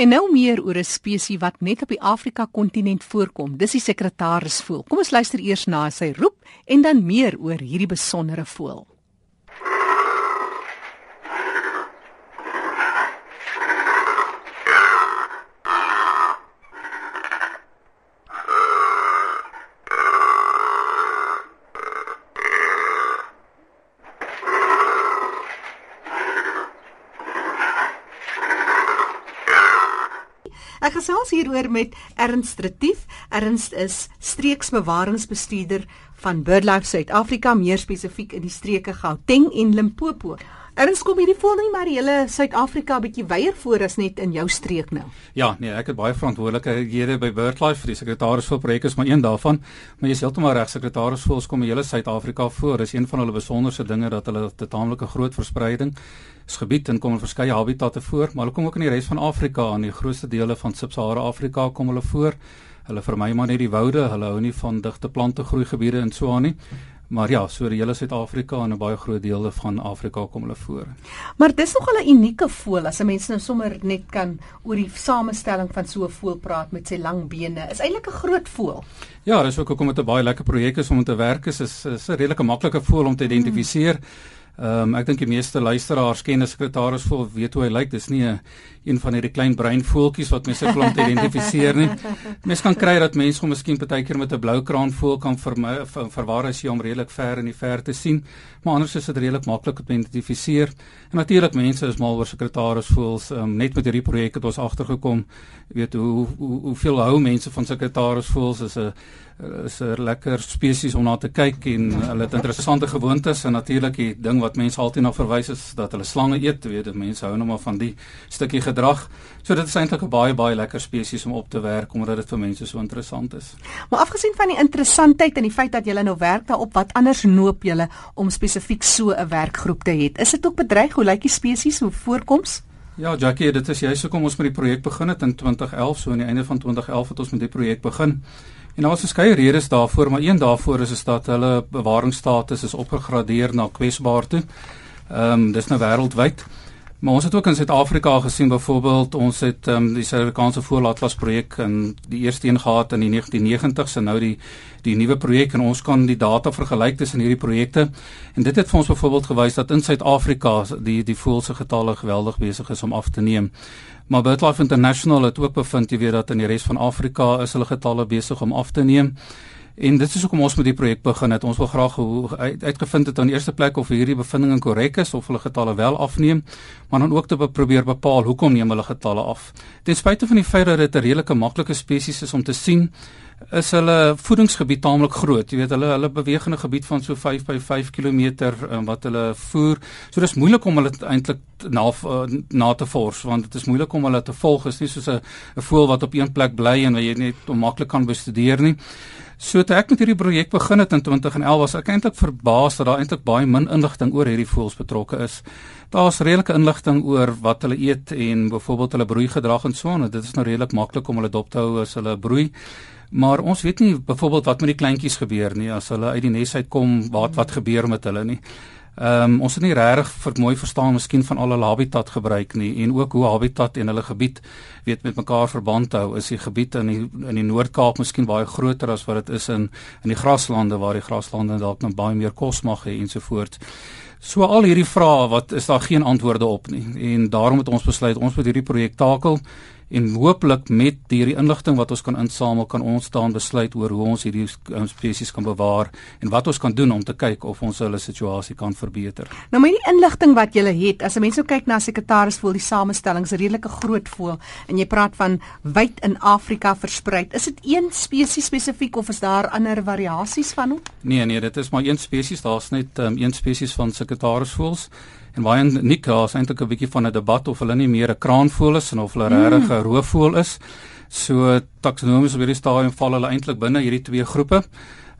En nou meer oor 'n spesies wat net op die Afrika kontinent voorkom. Dis die sekretarisvoël. Kom ons luister eers na sy roep en dan meer oor hierdie besondere voël. Ek gesels hieroor met Ernst Retief. Ernst is streeksbewaringsbestuurder van BirdLife Suid-Afrika, meer spesifiek in die streke Gauteng en Limpopo. Ernst kom hierdie voel nie maar die hele Suid-Afrika bietjie weier voor as net in jou streek nou. Ja, nee, ek het baie verantwoordelikhede by vir die sekretaris vir projek is maar een daarvan, maar jy is heeltemal reg, sekretaris voels kom die hele Suid-Afrika voor. Dis een van hulle besonderse dinge dat hulle 'n taamlike groot verspreiding gebied en kom in verskeie habitatte voor, maar hulle kom ook in die res van Afrika, aan die grootste dele van Sub-Sahara Afrika kom hulle voor. Hulle vermy maar net die woude, hulle hou nie van digte plante groeigebiede en so aan nie. Maar ja, so die hele Suid-Afrika en 'n baie groot dele van Afrika kom hulle voor. Maar dis nog 'n unieke voël as 'n mens nou sommer net kan oor die samestelling van so 'n voël praat met sy lang bene. Is eintlik 'n groot voël. Ja, dis ook hoekom dit 'n baie lekker projek is om te werk is. Is 'n redelike maklike voël om te identifiseer. Hmm. Ehm um, ek dink die meeste luisteraars ken 'n sekretaris voel weet hoe hy lyk. Dis nie 'n een van hierdie klein breinvoeltjies wat mense klomp identifiseer nie. Mense kan kry dat mense hom miskien partykeer met 'n blou kraanvoël kan ver, ver, verwar as jy hom redelik ver in die verte sien, maar anders is dit redelik maklik om te identifiseer. En natuurlik mense is mal oor sekretaris voels. Um, net met hierdie projek het ons agtergekom, weet hoe hoe hoeveel hou mense van sekretaris voels is 'n is 'n lekker spesies om na te kyk en hulle het interessante gewoontes en natuurlik die ding wat mense altyd na verwys is dat hulle slange eet, weet jy, mense hou nou maar van die stukkie gedrag. So dit is eintlik 'n baie baie lekker spesies om op te werk omdat dit vir mense so interessant is. Maar afgesien van die interessantheid en die feit dat jy nou werk daarop, wat anders noop jy om spesifiek so 'n werkgroep te hê? Is dit ook bedreig hoe lyk die spesies hoe voorkoms? Ja, Jackie, dit is juist hoekom ons met die projek begin het in 2011, so aan die einde van 2011 het ons met die projek begin. En daar was verskeie redes daarvoor, maar een daarvoor is is dat hulle bewaringsstatus is opgegradeer na kwesbaar toe. Ehm um, dis nou wêreldwyd. Maar ons het ook in Suid-Afrika gesien byvoorbeeld ons het um, die Suid-Afrikaanse voorlaatlas projek in die eerste een gehad in die 1990s en nou die die nuwe projek en ons kan die data vergelyk tussen hierdie projekte en dit het vir ons byvoorbeeld gewys dat in Suid-Afrika die die voelse getalle geweldig besig is om af te neem. Maar BirdLife International het ook bevind jy weet dat in die res van Afrika is hulle getalle besig om af te neem. En dit is hoekom ons met die projek begin het. Ons wil graag uit, uitgevind het aan die eerste plek of hierdie bevindinge korrek is of hulle getalle wel afneem, maar dan ook te probeer bepaal hoekom neem hulle getalle af. Ten spyte van die feit dat dit 'n redelike maklike spesies is om te sien, is hulle voedingsgebied taamlik groot. Jy weet hulle hulle beweeg in 'n gebied van so 5 by 5 km um, wat hulle voer. So dis moeilik om hulle eintlik na uh, na te vors want dit is moeilik om hulle te volg. Dit is nie soos 'n 'n voël wat op een plek bly en wat jy net onmaklik kan bestudeer nie. So toe ek met hierdie projek begin het in 2011 was ek eintlik verbaas dat daar eintlik baie min inligting oor hierdie voëls betrokke is. Daar's redelike inligting oor wat hulle eet en byvoorbeeld hulle broeigedrag en so aan. Dit is nou redelik maklik om hulle dop te hou as hulle broei. Maar ons weet nie byvoorbeeld wat met die kleintjies gebeur nie as hulle uit die nes uitkom, wat wat gebeur met hulle nie. Ehm um, ons het nie regtig vir mooi verstaan miskien van al hulle habitat gebruik nie en ook hoe habitat en hulle gebied weet met mekaar verband hou. Is die gebied in die in die Noord-Kaap miskien baie groter as wat dit is in in die graslande waar die graslande dalk nou baie meer kos mag hê ensovoorts. So al hierdie vrae wat is daar geen antwoorde op nie en daarom het ons besluit ons moet hierdie projek takel en hooplik met hierdie inligting wat ons kan insamel kan ons staan besluit oor hoe ons hierdie spesies kan bewaar en wat ons kan doen om te kyk of ons hulle situasie kan verbeter. Nou met die inligting wat jy het, as 'n mens nou kyk na sekretaris voel die samestellings redelike groot voel en jy praat van wyd in Afrika versprei. Is dit een spesies spesifiek of is daar ander variasies van hom? Nee nee, dit is maar een spesies, daar's net um, een spesies van sekretaris voels. En baie uniek, daar's eintlik 'n bietjie van 'n debat of hulle nie meer 'n kraanvoël is en of hulle mm. regtig 'n roofvoël is. So taksonomies op hierdie stadium val hulle eintlik binne hierdie twee groepe.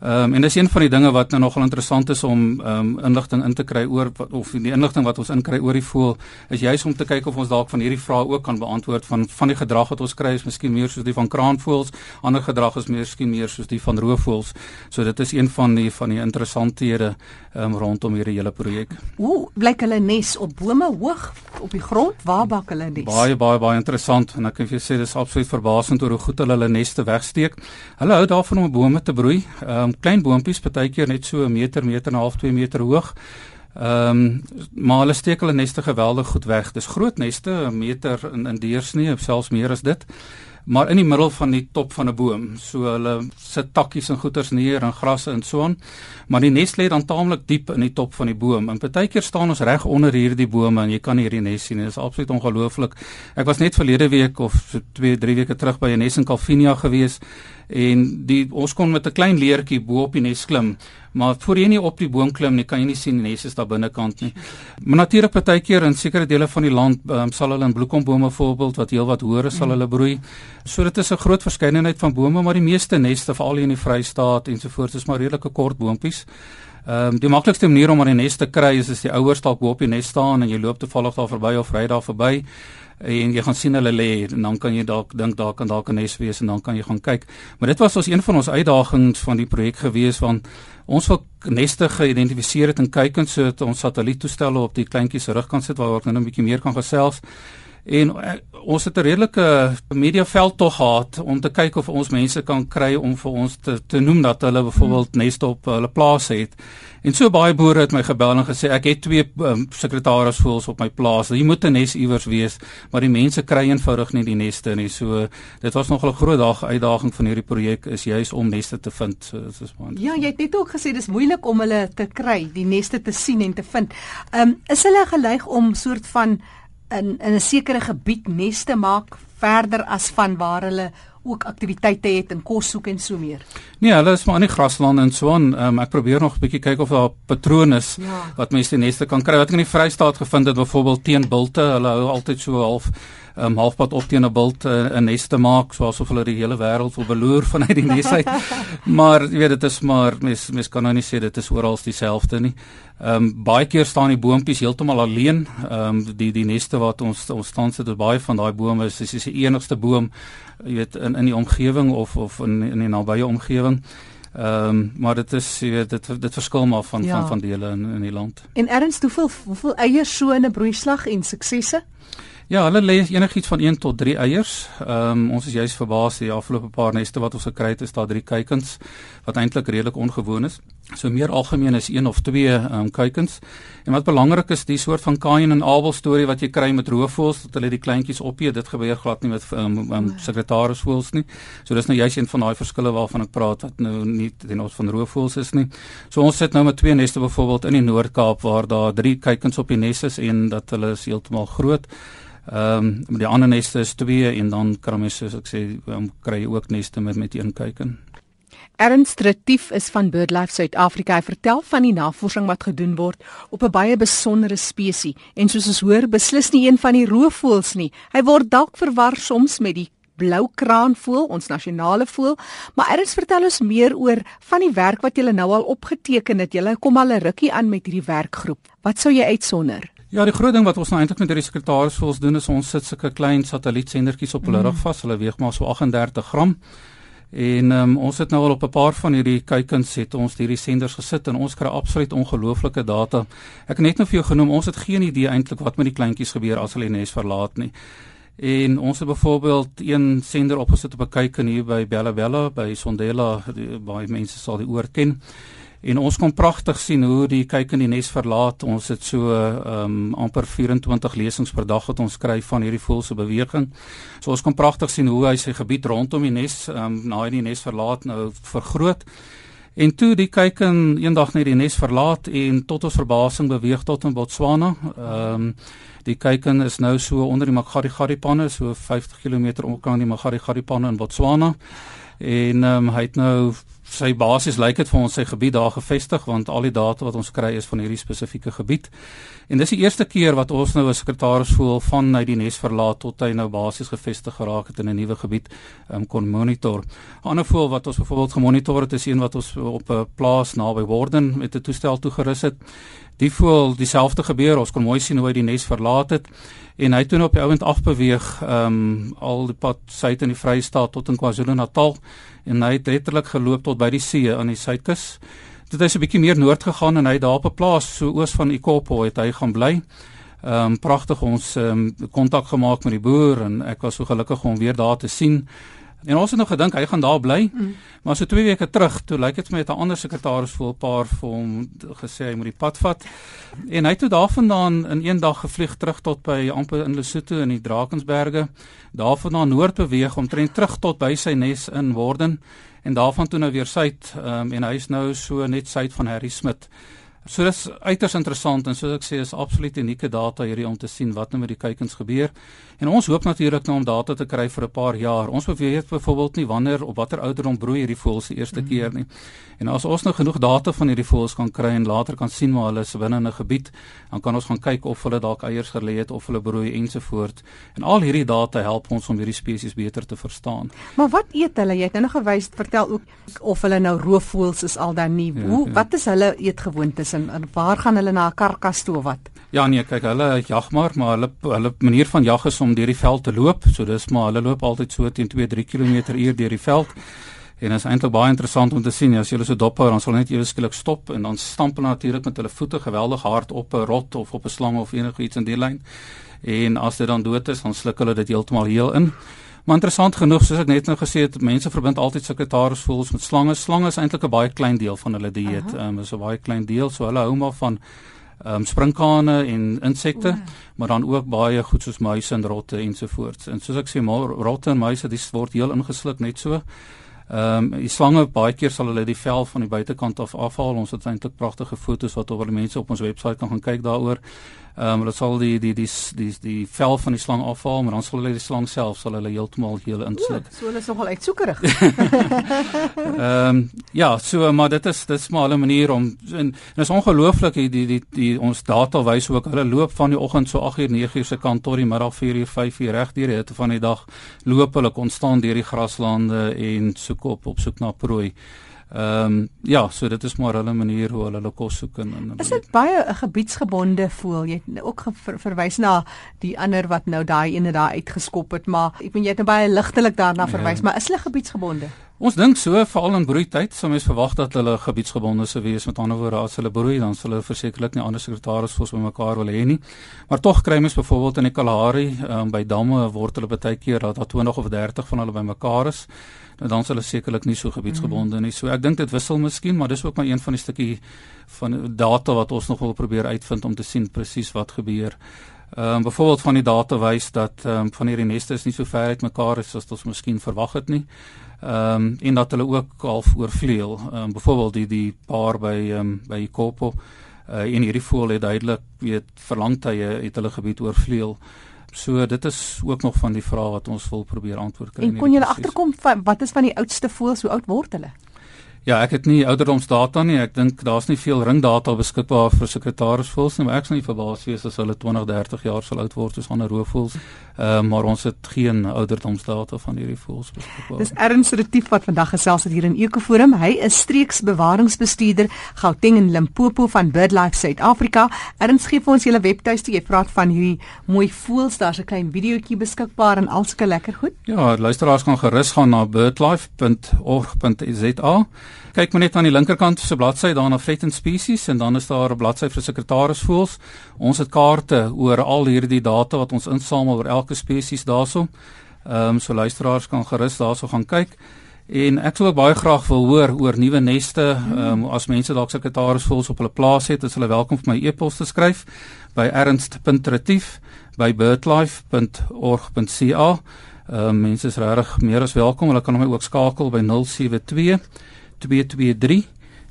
Ehm um, en dis een van die dinge wat nou nogal interessant is om ehm um, inligting in te kry oor of die inligting wat ons inkry oor die voël is juis om te kyk of ons dalk van hierdie vrae ook kan beantwoord van van die gedrag wat ons kry is miskien meer soos die van kraanvoëls, ander gedrag is miskien meer soos die van roofvoëls. So dit is een van die van die interessanthede ehm um, rondom hierdie hele projek. Hoe blyk hulle nes op bome hoog op die grond? Waar bak hulle nes? Baie baie baie interessant en ek kan vir jou sê dis absoluut verbasend oor hoe goed hulle hulle neste wegsteek. Hulle hou daarvan om bome te broei. Ehm um, klein boontjies partykeer net so 'n meter, meter en 'n half, 2 meter hoog. Ehm um, maar hulle steek hulle neste geweldig goed weg. Dis groot neste, 'n meter in in deursnee, selfs meer as dit. Maar in die middel van die top van 'n boom. So hulle sit takkies en goeters neer en grasse en so aan. Maar die nes lê dan taamlik diep in die top van die boom. En partykeer staan ons reg onder hierdie bome en jy kan hierdie nes sien. Dit is absoluut ongelooflik. Ek was net verlede week of so 2, 3 weke terug by 'n nes in Calvinia gewees en die ons kon met 'n klein leertjie bo op die nes klim maar voor jy nie op die boom klim nie kan jy nie sien die nes is daar binnekant nie. Maar natuurlik partykeer in sekere dele van die land um, sal hulle in bloekombome voorbeeld wat heelwat hoër is sal hulle broei. So dit is 'n groot verskeidenheid van bome maar die meeste neste veral hier in die Vrystaat ensovoorts is maar redelike kort boontjies Ehm um, die maklikste manier om aan die nes te kry is as die ouers dalk bo op die nes staan en jy loop toevallig daar verby of ry daar verby en jy gaan sien hulle lê en dan kan jy dalk dink daar kan dalk 'n nes wees en dan kan jy gaan kyk. Maar dit was ons een van ons uitdagings van die projek gewees want ons wil neste geïdentifiseer het en kyk en so het ons satelliettoestelle op die kleintjies se rug kan sit waar ek nou 'n bietjie meer kan gesels. En uh, ons het 'n redelike media veld tog gehad om te kyk of ons mense kan kry om vir ons te te noem dat hulle byvoorbeeld neste op hulle plase het. En so baie boere het my gebel en gesê ek het twee um, sekretarisvoels op my plaas. Hier moet 'n nes iewers wees, maar die mense kry eenvoudig nie die neste nie. So dit was nog 'n groot dag uitdaging van hierdie projek is juis om neste te vind. So dit is maar Ja, jy het net ook gesê dis moeilik om hulle te kry, die neste te sien en te vind. Ehm um, is hulle geneig om soort van in in 'n sekere gebied neste maak verder as van waar hulle ook aktiwiteite het en kos soek en so meer. Nee, hulle is maar in die graslande en so aan. Um, ek probeer nog 'n bietjie kyk of daar patrone is ja. wat mense die neste kan kry. Wat ek in die Vrystaat gevind het, byvoorbeeld teen bulte, hulle hou altyd so half um, halfpad op teen 'n bult uh, 'n nes te maak soos of hulle die hele wêreld wil beloer vanuit die nes uit. maar jy weet dit is maar mens mens kan nou nie sê dit is oral dieselfde nie. Ehm um, baie keer staan die boontjies heeltemal alleen. Ehm um, die die neste wat ons ons staan sit, baie van daai bome is is die enigste boom jy weet in in die omgewing of of in in die nabye omgewing. Ehm um, maar dit is jy weet dit dit verskil maar van ja. van van dele in in die land. En erns hoeveel hoeveel eiers so in 'n broeislag en suksesse? Ja, hulle lê enigiets van 1 tot 3 eiers. Ehm um, ons is juis verbaas die afgelope paar neste wat ons gekry het is daar 3 kuikens wat eintlik redelik ongewoon is. So meer algemeen is 1 of 2 ehm um, kuikens. En wat belangrik is, die soort van Kain en Abel storie wat jy kry met roofvoëls dat hulle die kleintjies opeet, dit gebeur glad nie met ehm um, um, sekretarisvoëls nie. So dis nou juis een van daai verskille waarvan ek praat wat nou nie ten opsigte van roofvoëls is nie. So ons sit nou met twee neste byvoorbeeld in die Noord-Kaap waar daar 3 kuikens op die nes is en dat hulle is heeltemal groot. Ehm um, die ander neste is 2 en dan kan mens soos ek sê um, kry ook neste met met een kuiken. Ernst Retief is van BirdLife Suid-Afrika. Hy vertel van die navorsing wat gedoen word op 'n baie besondere spesies en soos ons hoor, beslis nie een van die roofvoëls nie. Hy word dalk verwar soms met die blou kraanvoël, ons nasionale voël, maar Ernst vertel ons meer oor van die werk wat julle nou al opgeteken het. Julle kom al 'n rukkie aan met hierdie werkgroep. Wat sou jy uitsonder? Ja, die groot ding wat ons nou eintlik met hierdie sekretarisvoels doen is ons sit sulke klein satellietsendertjies op hulle mm. rug vas. Hulle weeg maar so 38 gram. En um, ons het nou al op 'n paar van hierdie kuikens het ons hierdie senders gesit en ons kry absoluut ongelooflike data. Ek het net nou vir jou genoem, ons het geen idee eintlik wat met die kleintjies gebeur as hulle die nes verlaat nie. En ons het byvoorbeeld een sender opgesit op 'n kuiken hier by Bella Bella by Sondela, baie mense sal die oor ken. En ons kon pragtig sien hoe die kyk in die nes verlaat. Ons het so ehm um, amper 24 lesings per dag wat ons kry van hierdie voël se beweging. So ons kon pragtig sien hoe hy sy gebied rondom die nes ehm um, na die nes verlaat nou vergroot. En toe die kyk in eendag net die nes verlaat en tot ons verbasing beweeg tot in Botswana. Ehm um, die kyken is nou so onder die Magadi Gadi panne so 50 km omkring die Magadi Gadi panne in Botswana. En ehm um, hy het nou sy basies lyk dit vir ons sy gebied daar gevestig want al die data wat ons kry is van hierdie spesifieke gebied. En dis die eerste keer wat ons nou 'n sekretaris voel van hy die nes verlaat tot hy nou basies gevestig geraak het in 'n nuwe gebied um, kon monitor. 'n Ander voel wat ons byvoorbeeld gemonitor het is een wat ons op 'n plaas naby Worden met 'n toestel toegerus het. Die voel dieselfde gebeur. Ons kon mooi sien hoe hy die nes verlaat het en hy toe op die ouend afbeweeg ehm um, al die pad suid in die Vrystaat tot in KwaZulu-Natal en hy het letterlik geloop tot by die see aan die suidkus. Dit het 'n bietjie meer noord gegaan en hy daar op 'n plaas so oos van Ikopo het hy gaan bly. Ehm um, pragtig ons ehm um, kontak gemaak met die boer en ek was so gelukkig om weer daar te sien. En ons het nog gedink hy gaan daar bly. Mm. Maar so 2 weke terug, toe lyk dit vir my het 'n ander sekretaris vir 'n paar vir hom gesê hy moet die pad vat. En hy het toe daarvandaan in een dag gevlieg terug tot by amper in Lesotho in die Drakensberge. Daarvandaan noord beweeg om trend terug tot by sy nes in Worden en daarvan toe nou weer suid um, en hy is nou so net suid van Harry Smit. So dis uiters interessant en soos ek sê is absoluut unieke data hierdie om te sien wat nou met die kuikens gebeur. En ons hoop natuurlik nou om data te kry vir 'n paar jaar. Ons weet byvoorbeeld nie wanneer op watter ouderdom broei hierdie voëls die eerste mm -hmm. keer nie. En as ons nou genoeg data van hierdie voëls kan kry en later kan sien waar hulle is binne 'n gebied, dan kan ons gaan kyk of hulle dalk eiers gelê het of hulle broei ensovoorts. En al hierdie data help ons om hierdie spesies beter te verstaan. Maar wat eet hulle? Jy het nou nog gewys, vertel ook of hulle nou roofvoëls is al dan nie. Ja, Hoe ja. wat is hulle eetgewoontes en, en waar gaan hulle na 'n karkas toe of wat? Ja nee, kyk, hulle jag maar, maar hulle hulle manier van jag is om deur die veld te loop. So dis maar hulle loop altyd so teen 2-3 km/h deur die veld. En dit is eintlik baie interessant om te sien as jy hulle so dop hou, dan sal hulle net ewe skielik stop en dan stamp hulle natuurlik met hulle voete geweldig hard op 'n rot of op 'n slang of enigiets in die lyn. En as dit dan dood is, dan sluk hulle dit heeltemal heel in. Maar interessant genoeg, soos ek net nou gesê het, mense verbind altyd sekretaris voels met slange. Slange is eintlik 'n baie klein deel van hulle dieet. Ehm um, is 'n baie klein deel, so hulle hou maar van ehm um, sprinkane en insekte, oh. maar dan ook baie goed soos muise en rotte ensovoorts. En soos ek sê, maar rotte en muise, dis word heel ingesluk net so. Ehm um, die slange baie keer sal hulle die vel van die buitekant af afhaal. Ons het eintlik pragtige foto's wat oor die mense op ons webwerf kan gaan kyk daaroor. Ehm um, hulle sal die die die die die vel van die slang afhaal, maar dan sal hulle die slang self sal hulle heeltemal heel insluk. So hulle is nogal uitsoekerig. Ehm um, ja, so maar dit is dit is maar 'n manier om en, en is ongelooflik die, die die die ons data wys ook hulle loop van die oggend so 8uur 9uur se kant tot die middag 4uur 5uur reg deur die hitte van die dag loop hulle konstant deur die graslande en soek op op soek na prooi. Ehm um, ja, so dit is maar hulle manier hoe hulle hulle kos soek en, en Is dit baie 'n gebiedsgebonde voel? Jy het ook ver, verwys na die ander wat nou daai ene daar uitgeskop het, maar ek weet jy het nou baie ligtelik daarna ja. verwys, ja. maar is hulle gebiedsgebonde? Ons dink so veral in broeityd, sou mens verwag dat hulle gebiedsgebonde sou wees. Met ander woorde, as hulle broei, dan sal hulle versekerlik nie ander sekretaris vir ons bymekaar wil hê nie. Maar tog kry mens byvoorbeeld in die Kalahari, um, by damme word hulle baie keer dat daar 20 of 30 van hulle bymekaar is. Nou dan sal hulle sekerlik nie so gebiedsgebonde nie. So ek dink dit wissel miskien, maar dis ook maar een van die stukkie van data wat ons nog wil probeer uitvind om te sien presies wat gebeur. Ehm um, byvoorbeeld van die data wys dat ehm um, van hierdie neste is nie so ver uit mekaar as wat ons miskien verwag het nie. Ehm um, en dat hulle ook half oorvleuel. Ehm um, byvoorbeeld die die paar by ehm um, by Kopo uh, en hierdie voël het duidelik weet verlangtye het hulle gebied oorvleuel. So dit is ook nog van die vrae wat ons wil probeer antwoord kry. En kon jy agterkom wat is van die oudste voëls, hoe oud word hulle? Ja, ek het nie ouderdomsdata nie. Ek dink daar's nie veel ringdata beskikbaar vir sekretarisvoëls nie, maar ek sou nie verbaas wees as hulle 20, 30 jaar sal oud word soos ander roofvoëls. Ehm uh, maar ons het geen ouderdomsdata van hierdie voëls beskikbaar. Dis Ernst Retief wat vandag gesels het hier in Ekoforum. Hy is streeksbewaringsbestuurder Gauteng en Limpopo van BirdLife Suid-Afrika. Ernst gee vir ons julle webtuiste. Jy praat van hierdie mooi voëls. Daar's 'n klein videoetjie beskikbaar en alsulke lekker goed. Ja, luisteraars kan gerus gaan na birdlife.org.za. Kyk maar net aan die linkerkant se bladsy daar na Threatened Species en dan is daar 'n bladsy vir sekretarisvoëls. Ons het kaarte oor al hierdie data wat ons insamel oor elke spesies daarso. Ehm um, so luisteraars kan gerus daarso gaan kyk. En ek sou ook baie graag wil hoor oor nuwe neste. Ehm um, as mense dalk sekretarisvoëls op hulle plaas het, is hulle welkom vir my e-pos te skryf by ernst.retief@birdlife.org.ca. Ehm um, mense is regtig meer as welkom. Hulle kan my ook skakel by 072 223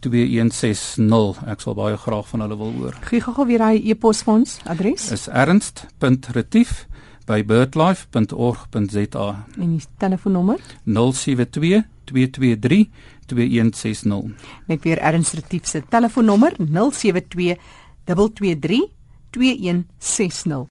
2160. Ek sal baie graag van hulle wil hoor. Gee gou-gou weer hy e-pos vir ons adres. Is ernst.retief by birdlife.org.za. En die telefoonnommer 072 223 2160. Net weer Ernst Retief se telefoonnommer 072 223 2160.